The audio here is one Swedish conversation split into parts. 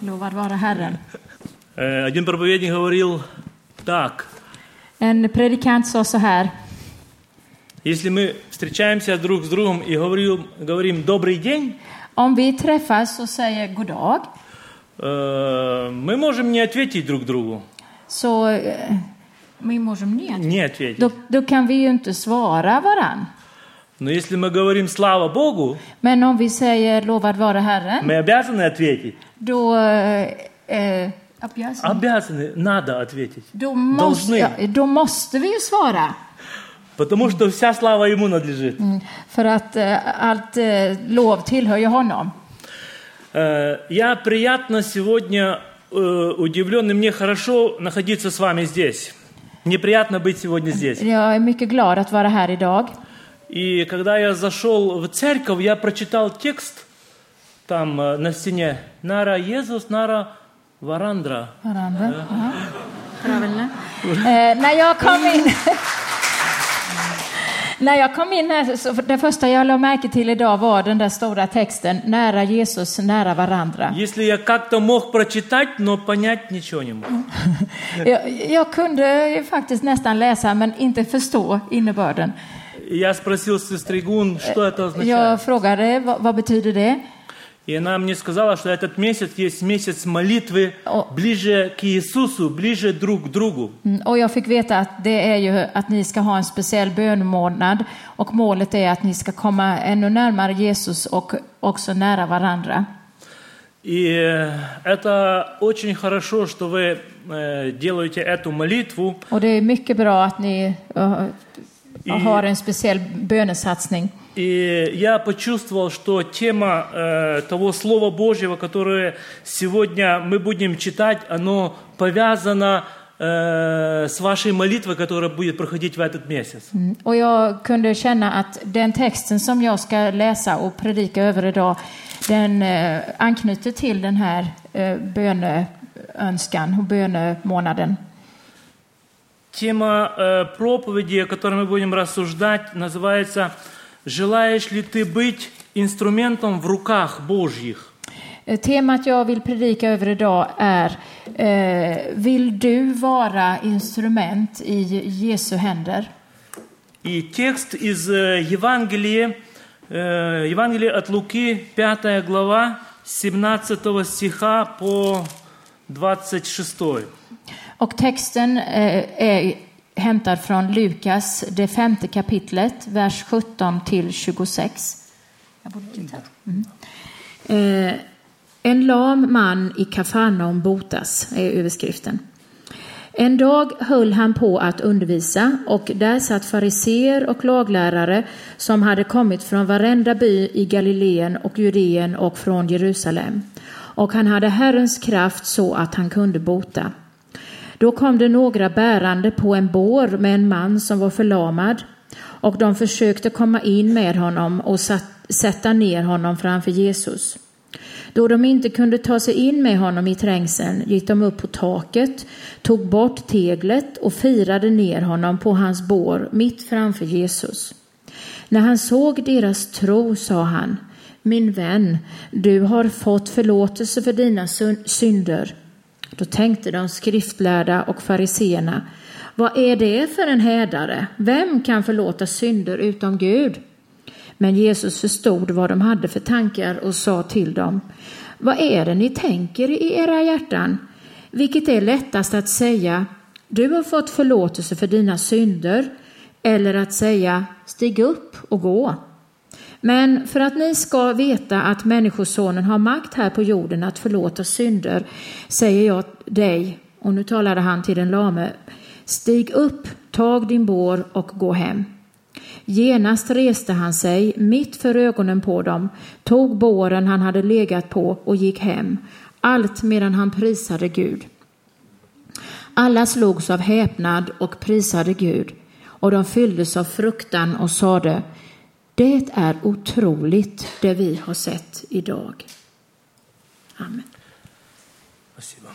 Lovad vara Herren. Э, Один проповедник говорил так. En predikant sa så här. Если мы встречаемся друг с другом и говорим, говорим «добрый день», Om vi träffas och säger god dag э, мы можем не ответить друг другу. så eh, vi можем нет. Не ответить. Då, då kan vi ju inte svara varann. Но если мы говорим «слава Богу», Men om vi säger lovad vara Herren, мы обязаны ответить. Då, eh, eh, обязан. Обязаны, надо ответить. då, måste, Должны. ja, då måste vi ju svara. Потому что вся слава Ему надлежит. Mm, För att eh, allt eh, lov tillhör ju honom. Э, Я приятно сегодня э, удивлен, и мне хорошо находиться с вами здесь. Мне приятно быть сегодня здесь. Är mycket glad att vara här idag. И когда я зашел в церковь, я прочитал текст там э, на стене. Нара Иисус, Нара Варандра. Varandra. Ja. Правильно. Eh, när jag kom in... när jag kom in här, så det första jag lade märke till idag var den där stora texten Nära Jesus, nära varandra. Если я как-то мог прочитать, но понять ничего не мог. Jag, jag kunde ju faktiskt nästan läsa men inte förstå innebörden. Я спросил сестры Гун, что это означает. Jag frågade vad, vad betyder det? И она мне сказала, что этот месяц есть месяц молитвы ближе к Иисусу, ближе друг к другу. Mm, Och jag fick veta att det är ju att ni ska ha en speciell bönemånad och målet är att ni ska komma ännu närmare Jesus och också nära varandra. И э, это очень хорошо, что вы э, делаете эту молитву. Och det är mycket bra att ni uh, har en speciell bönesatsning. И я почувствовал, что тема э, того Слова Божьего, которое сегодня мы будем читать, оно повязано э, с вашей молитвой, которая будет проходить в этот месяц. Mm. Och jag kunde känna att den texten som jag ska läsa och predika över idag, den eh, anknyter till den här eh, böneönskan och bönemånaden. Тема э, проповеди, о которой мы будем рассуждать, называется «Желаешь ли ты быть инструментом в руках Божьих?» Eh, Temat jag vill predika över idag är eh, Vill du vara instrument i Jesu händer? И текст из э, Евангелия, э, Евангелия от Луки, 5 глава, 17 стиха по 26. Och texten eh, är hämtad från Lukas, det femte kapitlet, vers 17 till 26. Jag borde titta. Mm. Eh, en lam man i Kafarnaum botas, är överskriften. En dag höll han på att undervisa och där satt fariseer och laglärare som hade kommit från varenda by i Galileen och Judeen och från Jerusalem. Och han hade Herrens kraft så att han kunde bota. Då kom det några bärande på en bår med en man som var förlamad och de försökte komma in med honom och satt, sätta ner honom framför Jesus. Då de inte kunde ta sig in med honom i trängseln gick de upp på taket, tog bort teglet och firade ner honom på hans bår mitt framför Jesus. När han såg deras tro sa han, min vän, du har fått förlåtelse för dina synder. Då tänkte de skriftlärda och fariseerna, vad är det för en hädare? Vem kan förlåta synder utom Gud? Men Jesus förstod vad de hade för tankar och sa till dem, vad är det ni tänker i era hjärtan? Vilket är lättast att säga, du har fått förlåtelse för dina synder, eller att säga, stig upp och gå. Men för att ni ska veta att Människosonen har makt här på jorden att förlåta synder, säger jag dig, och nu talade han till den lame, stig upp, tag din bår och gå hem. Genast reste han sig mitt för ögonen på dem, tog båren han hade legat på och gick hem, allt medan han prisade Gud. Alla slogs av häpnad och prisade Gud, och de fylldes av fruktan och sade, det är otroligt det vi har sett idag. Amen. Спасибо.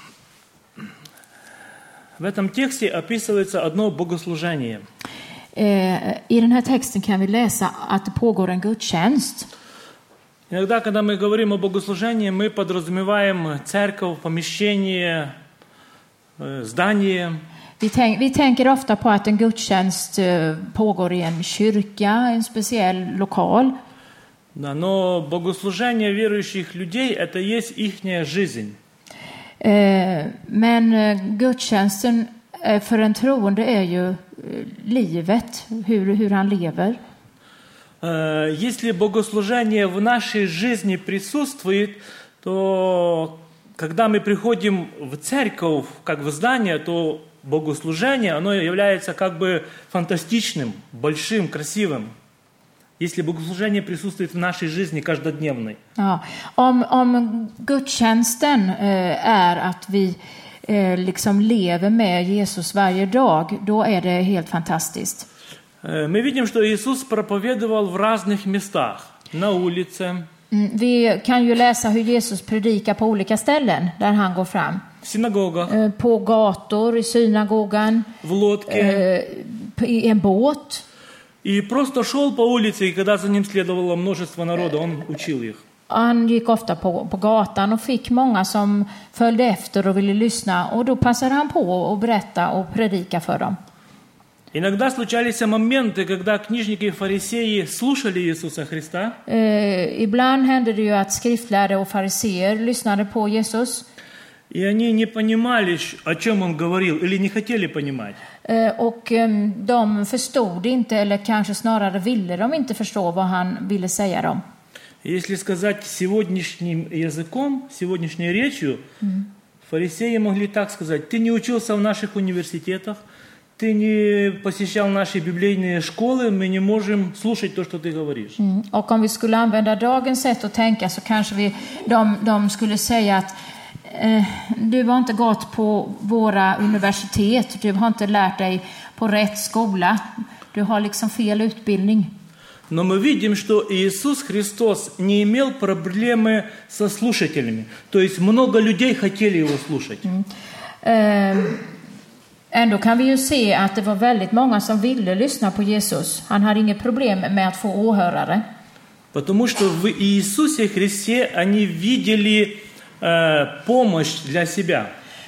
В этом тексте описывается одно богослужение. Eh, I den här texten kan vi läsa att det pågår en gudstjänst. Иногда, когда мы говорим о богослужении, мы подразумеваем церковь, помещение, э, здание. Vi, tänk, vi tänker ofta på att en gudstjänst eh, pågår i en kyrka, en speciell lokal. Да, но богослужение верующих людей – это есть их жизнь. Eh, Men eh, gudstjänsten eh, för en troende är ju eh, livet, hur, hur han lever. Э, Если богослужение в нашей жизни присутствует, то когда мы приходим в церковь, как в здание, то богослужение, оно является как бы фантастичным, большим, красивым. Если богослужение присутствует в нашей жизни каждодневной. Ja, om, om gudstjänsten eh, är att vi eh, liksom lever med Jesus varje dag, då är det helt fantastiskt. Э, Мы видим, что Иисус проповедовал в разных местах. На улице, Mm, Vi kan ju läsa hur Jesus predikar på olika ställen där han går fram. в синагогах, Eh, På gator, i synagogan, в лодке. eh, på- i en båt. И просто шел по улице, и когда за ним следовало множество народа, он учил их. Han gick ofta på, på gatan och fick många som följde efter och ville lyssna. Och då passade han på att berätta och predika för dem. Иногда случались моменты, когда книжники и фарисеи слушали Иисуса Христа, Eh, ibland hände det ju att skriftlärare och fariseer lyssnade på Jesus. и они не понимали, щ- о чем он говорил, или не хотели понимать. Eh, och em, de förstod inte, eller kanske snarare ville de inte förstå vad han ville säga dem. Если сказать сегодняшним языком, сегодняшней речью, фарисеи могли так сказать, ты не учился в наших университетах, ты не посещал наши библейные школы, мы не можем слушать то, что ты говоришь. Mm. Och om vi skulle använda dagens sätt att tänka så kanske vi, de, de skulle säga att eh, du har inte gått på våra universitet, du har inte lärt dig på rätt skola, du har liksom fel utbildning. Но мы видим, что Иисус Христос не имел проблемы со слушателями. То есть много людей хотели его слушать. Eh, ändå kan vi ju se att det var väldigt många som ville lyssna på Jesus. Han hade inget problem med att få åhörare. Потому что в Иисусе Христе они видели э, помощь для себя.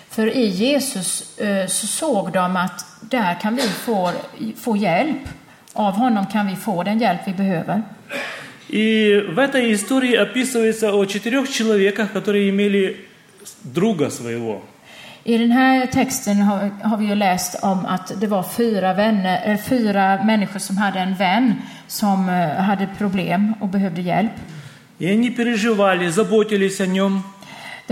För i Jesus eh, så såg de att där kan vi få, få hjälp. Av honom kan vi få den hjälp vi behöver. И в этой истории описывается о четырех человеках, которые имели друга своего. I den här texten har, har vi ju läst om att det var fyra, vänner, eller fyra människor som hade en vän som eh, hade problem och behövde hjälp. И они переживали, заботились о нем.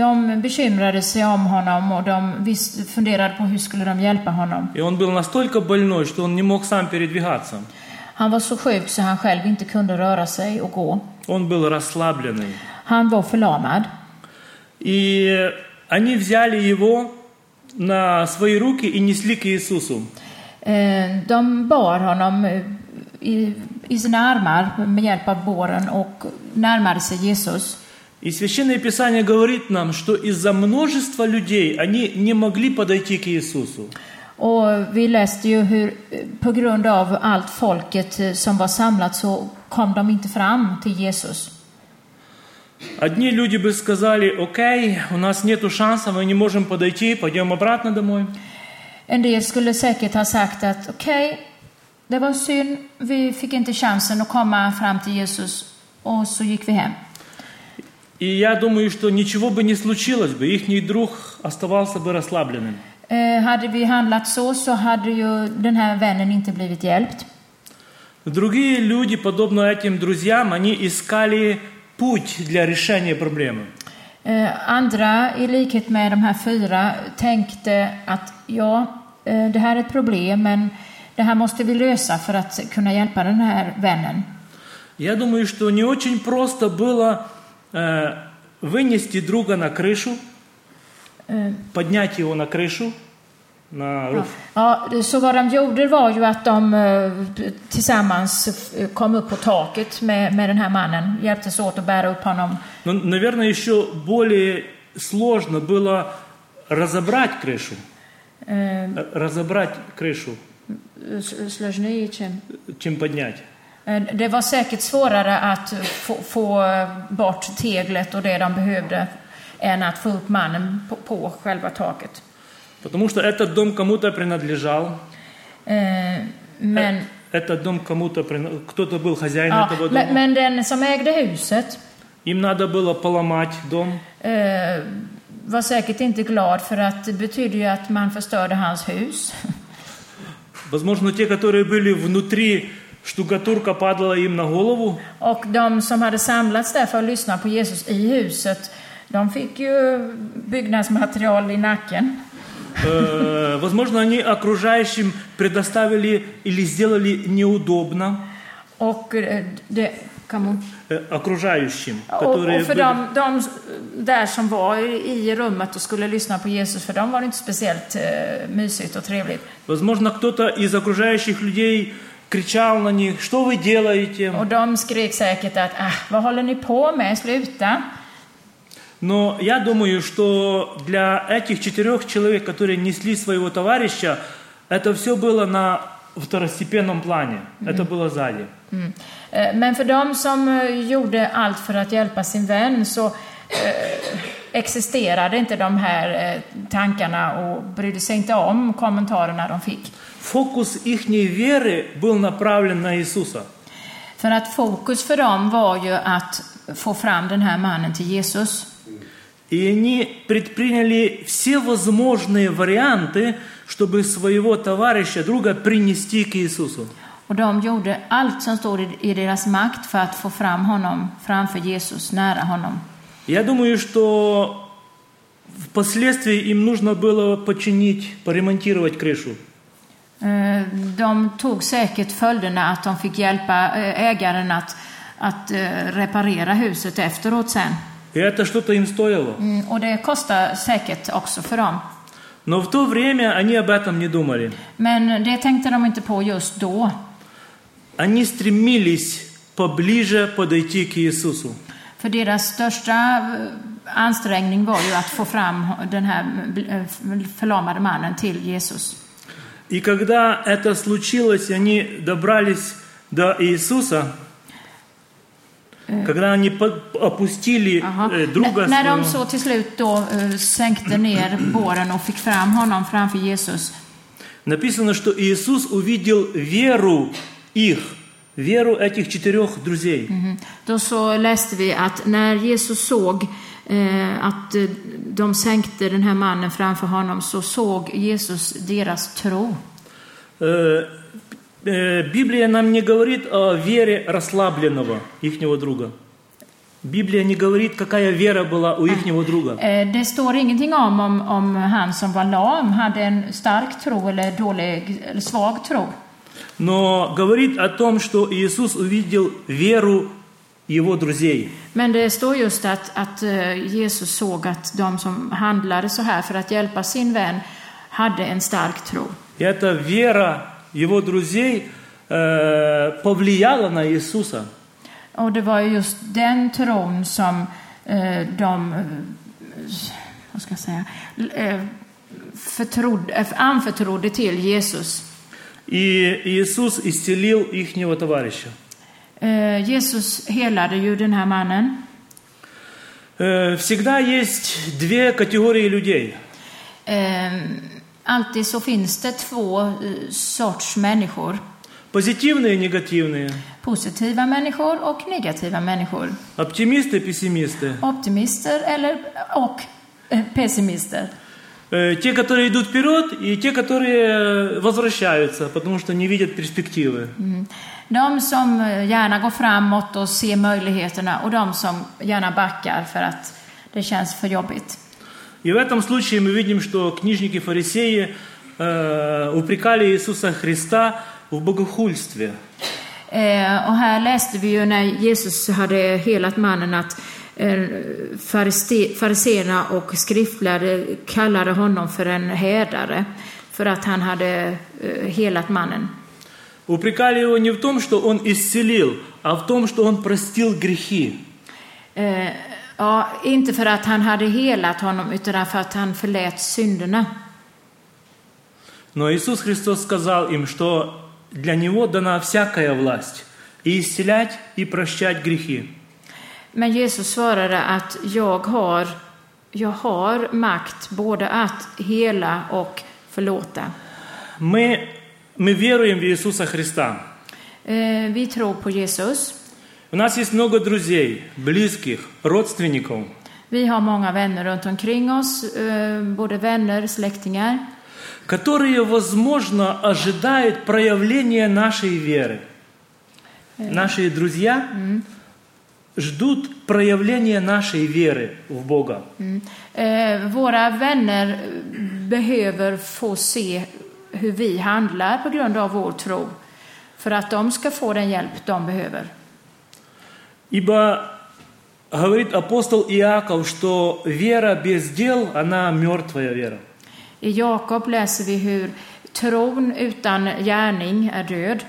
De bekymrade sig om honom och de vis- funderade på hur skulle de hjälpa honom. И он был настолько больной, что он не мог сам передвигаться. Han var så sjuk så han själv inte kunde röra sig och gå. Он был расслабленный. Han var förlamad. И они взяли его на свои руки и несли к Иисусу. Eh, De bar honom eh, i, i sina armar med hjälp av båren och närmade sig Jesus. И Священное Писание говорит нам, что из-за множества людей они не могли подойти к Иисусу. Och vi läste ju hur eh, på grund av allt folket eh, som var samlat så kom de inte fram till Jesus. Одни люди бы сказали, окей, у нас нету шанса, мы не можем подойти, пойдем обратно домой. En del skulle säkert ha sagt att okej, det var synd, vi fick inte chansen att komma fram till Jesus och så gick vi hem. И я думаю, что ничего бы не случилось бы, их друг оставался бы расслабленным. Eh, hade vi handlat så så hade ju den här vännen inte blivit hjälpt. Другие люди, подобно этим друзьям, они искали путь для решения проблемы. Eh, andra, i likhet med de här fyra, tänkte att ja, eh, det här är ett problem, men det här måste vi lösa för att kunna hjälpa den här vännen. Я думаю, что не очень просто было э, вынести друга на крышу, Eh, поднять его на крышу, на ja. руф. ja, så vad de gjorde var ju att de eh, tillsammans kom upp på taket med, med den här mannen, hjälptes åt att bära upp honom. Но, наверное, еще более сложно было разобрать крышу, Eh, э, разобрать крышу, sложнее, чем- чем поднять. Eh, Det var säkert svårare att få, få bort teglet och det de behövde än att få upp mannen på, på själva taket. Потому что этот дом кому-то принадлежал, Eh, Men, этот дом кому-то, прин- кто-то был хозяин ja, этого men, дома. men den som ägde huset Им надо было поломать дом, eh, var säkert inte glad för att det betyder ju att man förstörde hans hus. Возможно, те, которые были внутри, штукатурка падала им на голову. Och de som hade samlats där för att lyssna på Jesus i huset, de fick ju byggnadsmaterial i nacken. Э, Возможно, они окружающим предоставили или сделали неудобно Och eh, det э, окружающим, Och, которые och för были- de, de där som var i rummet och skulle lyssna på Jesus, för dem var det inte speciellt eh, mysigt och trevligt. Возможно, кто-то из окружающих людей кричал на них, что вы делаете? Och de skrek säkert att ah, vad håller ni på med, sluta. Но я думаю, что для этих четырех человек, которые несли своего товарища, это все было на второстепенном плане. Это было сзади. Mm. Eh, Men för de som eh, gjorde allt för att hjälpa sin vän så eh, existerade inte de här eh, tankarna och brydde sig inte om kommentarerna de fick. Фокус их веры был направлен на Иисуса. För att fokus för dem var ju att få fram den här mannen till Jesus. И они предприняли все возможные варианты, чтобы своего товарища, друга принести к Иисусу. Och de gjorde allt som stod i- i deras makt för att få fram honom framför Jesus, nära honom. Я думаю, что впоследствии им нужно было починить, поремонтировать крышу. Eh, De tog säkert följderna att de fick hjälpa eh, ägaren att, att eh, reparera huset efteråt sen. И это что-то им стоило. Mm, Och det kostar säkert också för dem. Но в то время они об этом не думали. Men det tänkte de inte på just då. Они стремились поближе подойти к Иисусу. För deras största eh, ansträngning var ju att få fram den här eh, förlamade mannen till Jesus. И когда это случилось, они добрались до Иисуса, когда они опустили Aha. э, друга när de så till slut då eh, sänkte ner båren och fick fram honom framför Jesus, написано, что Иисус увидел веру их, веру этих четырех друзей. då så läste vi att när Jesus såg att eh, de sänkte den här mannen framför honom så såg Jesus deras tro. Э, э, Библия нам не говорит о вере расслабленного ихнего друга. Библия не говорит, какая вера была у ихнего друга. Eh, det står ingenting om, om om han som var lam hade en stark tro eller dålig eller svag tro. Но говорит о том, что Иисус увидел веру его друзей. Men det står just att, att eh, Jesus såg att de som handlade så här för att hjälpa sin vän hade en stark tro. И эта вера его друзей э, повлияла на Иисуса. Och det var ju just den tron som eh, de, eh, vad ska jag säga, eh, förtrodde, eh, anförtrodde till Jesus. И Иисус исцелил ихнего товарища. Eh, Jesus helade ju den här mannen. Э, всегда есть две категории людей. Eh, alltid så finns det två eh, sorts människor. Позитивные и негативные. Positiva människor och negativa människor. Оптимисты, пессимисты. Optimister eller, och eh, pessimister. Э, те, которые идут вперед, и те, которые возвращаются, потому что не видят перспективы. Mm. De som eh, gärna går framåt och ser möjligheterna och de som gärna backar för att det känns för jobbigt. И в этом случае мы видим, что книжники фарисеи э, упрекали Иисуса Христа в богохульстве. Eh, och här läste vi ju när Jesus hade helat mannen att eh, fariste- fariséerna och skriftlärde kallade honom för en härdare för att han hade eh, helat mannen. Упрекали его не в том, что он исцелил, а в том, что он простил грехи. Eh, ja, inte för att han hade helat honom utan för att han förlät synderna. Но Иисус Христос сказал им, что для Него дана всякая власть. и исцелять и прощать грехи. Men Jesus svarade att jag har, jag har makt både att hela och förlåta. Мы, мы веруем в Иисуса Христа. Eh, Vi tror på Jesus. У нас есть много друзей, близких, родственников, Vi har många vänner runt omkring oss, eh, både vänner, släktingar, которые, возможно, ожидают проявления нашей веры. Наши друзья Ждут проявления нашей веры в Бога. Mm. Eh, våra vänner behöver få se hur vi handlar på grund av vår tro. För att de ska få den hjälp de behöver. Ибо говорит апостол Иаков, что вера без дел, она мертвая вера. I Jakob läser vi hur tron utan gärning är död.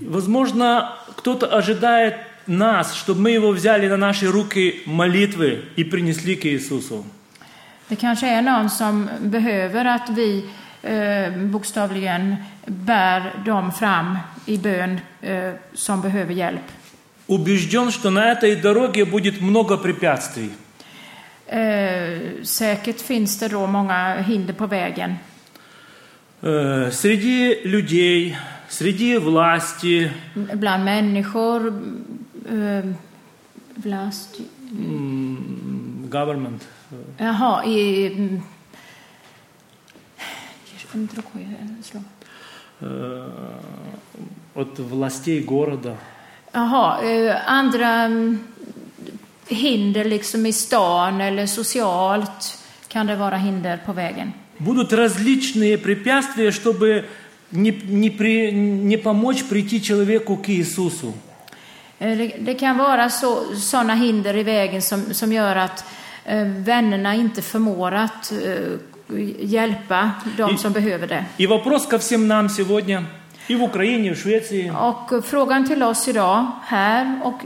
Возможно, кто-то ожидает нас, чтобы мы его взяли на наши руки молитвы и принесли к Иисусу. Det kanske är någon som behöver att vi eh, bokstavligen bär dem fram i bön eh, som behöver hjälp. Убежден, что на этой дороге будет много препятствий. Eh, säkert finns det då många hinder på vägen. Э, Среди людей, среди власти, Bland människor, eh, blast, м, government, jaha, i... mm, не другое слово. э, от властей города. Jaha, eh, andra mm, hinder liksom i stan eller socialt kan det vara hinder på vägen. Будут различные препятствия, чтобы не, не, при- не помочь прийти человеку к Иисусу. Eh, Det, det kan vara så, sådana hinder i vägen som, som gör att eh, vännerna inte förmår att eh, hjälpa de I- som behöver det. И вопрос ко всем нам сегодня, и в Украине, и в Швеции, Och frågan till oss idag, här och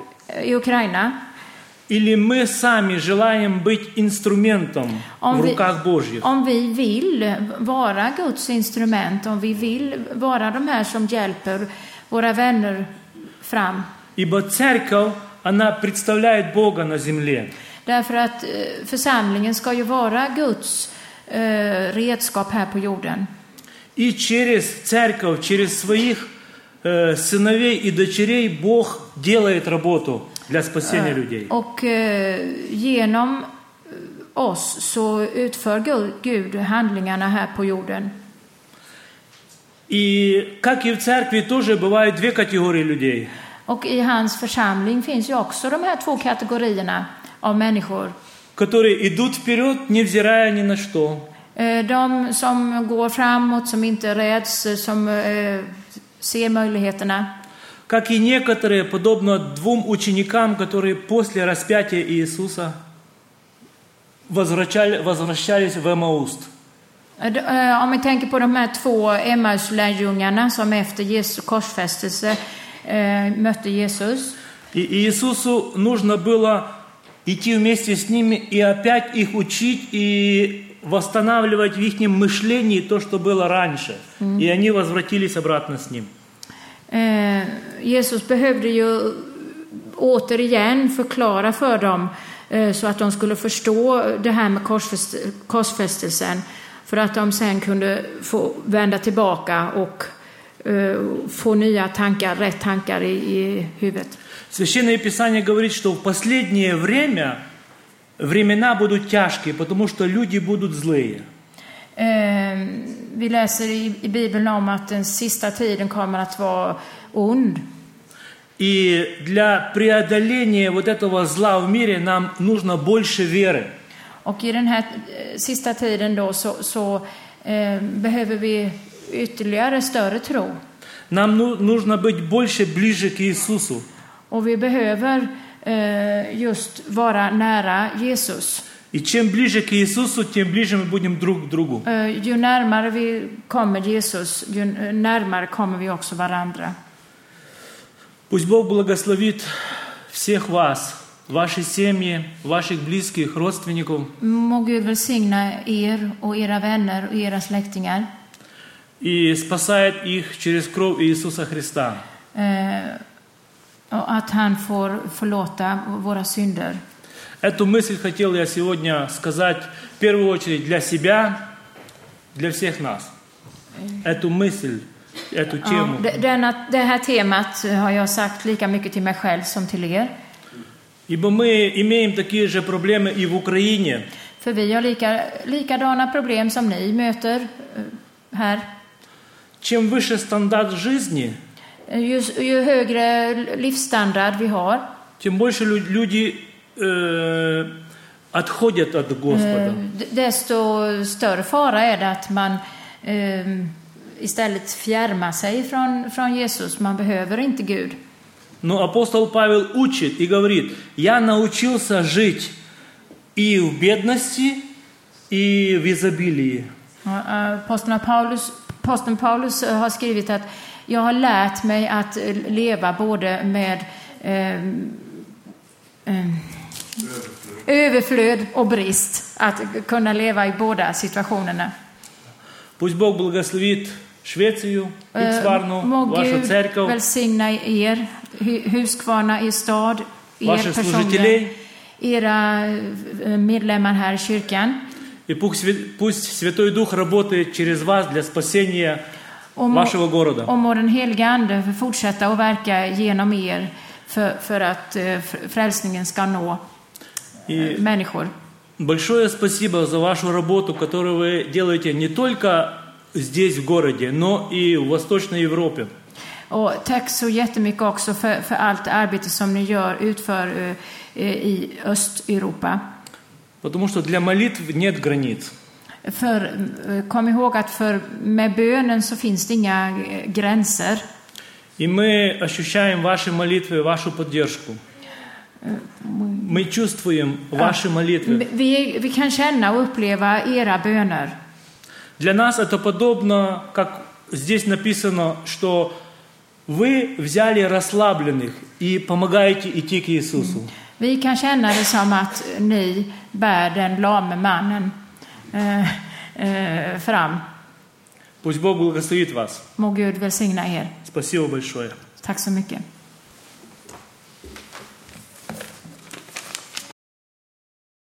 i Ukraina, или мы сами желаем быть инструментом Om в vi- руках Божьих, om vi vill vara Guds instrument, om vi vill vara de här som hjälper våra vänner fram. ибо церковь, она представляет Бога на земле. Därför att eh, församlingen ska ju vara Guds eh, redskap här på jorden. И через церковь, через своих э, сыновей и дочерей Бог делает работу для спасения людей. Och eh, genom eh, oss så utför Gud, Gud handlingarna här på jorden. И как и в церкви тоже бывают две категории людей. Och i hans församling finns ju också de här två kategorierna av människor. которые идут вперед, невзирая ни на что. Eh, De som går framåt, som inte räds, eh, som eh, ser möjligheterna. Как и некоторые, подобно двум ученикам, которые после распятия Иисуса возвращали- возвращались в Эмауст. Eh, d- eh, Om vi tänker på de här två Emmaus-lärjungarna som efter Jesu korsfästelse eh, mötte Jesus. И Иисусу нужно было идти вместе с ними и опять их учить и восстанавливать в их мышлении то, что было раньше. И они возвратились обратно с ним. Eh, Jesus behövde ju återigen förklara för dem eh, så att de skulle förstå det här med korsfäst korsfästelsen för att de sen kunde få vända tillbaka och eh, få nya tankar, rätt tankar i, i huvudet. Священное Писание говорит, что в последнее время времена будут тяжкие, потому что люди будут злые. Eh, vi läser i, i Bibeln om att den sista tiden kommer att vara ond. И для преодоления вот этого зла в мире нам нужно больше веры. Och i den här eh, sista tiden då så, så eh, behöver vi ytterligare större tro. Нам ну- нужно быть больше ближе к Иисусу. Och vi behöver eh, just vara nära Jesus. И чем ближе к Иисусу, тем ближе мы будем друг к другу. Eh, ju närmare vi kommer Jesus, ju eh, närmare kommer vi också varandra. Пусть Бог благословит всех вас, ваши семьи, ваших близких, родственников. Må Gud välsigna er och era vänner och era släktingar. И спасает их через кровь Иисуса Христа. Eh, Och att han får förlåta våra synder. Эту мысль хотел я сегодня сказать в первую очередь для себя, для всех нас. Эту мысль, эту Ja, тему. det- denna, det här temat har jag sagt lika mycket till mig själv som till er. Ибо мы имеем такие же проблемы и в Украине. För vi har lika, likadana problem som ni möter eh, här. Чем выше стандарт жизни, Ju, ju högre livsstandard vi har, тем больше лю- люди э, отходят от eh, Господа. desto större fara är det att man eh, istället fjärmar sig från, från Jesus. Man behöver inte Gud. Но апостол Павел учит и говорит, я научился жить и в бедности, и в изобилии. Ja, eh, Aposteln Paulus, aposteln Paulus eh, har skrivit att jag har lärt mig att eh, leva både med eh, eh, överflöd och brist. Att kunna leva i båda situationerna. Пусть Бог благословит Швецию, Eh, Иксварну, Må вашу Gud церковь, välsigna er, Hu- Huskvarna i stad, er ваших personligen, служителей. era eh, medlemmar här i kyrkan. И пусть, свя- пусть Святой Дух работает через вас для спасения Och må, вашего города. och må den heliga Ande få fortsätta att verka genom er för, för att eh, fr- frälsningen ska nå И människor. большое спасибо за вашу работу, которую вы делаете не только здесь, в городе, но и в Восточной Европе. Och tack så jättemycket också för, för allt arbete som ni gör, utför eh, eh, i Östeuropa. Потому что для молитв нет границ. För, eh, kom ihåg att för, med bönen så finns det inga eh, gränser. И мы ощущаем ваши молитвы, вашу поддержку. Мы чувствуем ваши молитвы. Vi, vi kan känna och uppleva era böner. Для нас это подобно, как здесь написано, что вы взяли расслабленных и помогаете идти к Иисусу. Vi kan känna det som att ni bär den lame mannen eh, eh, fram. Пусть Бог благословит вас. Må Gud välsigna er. Спасибо большое. Tack så mycket.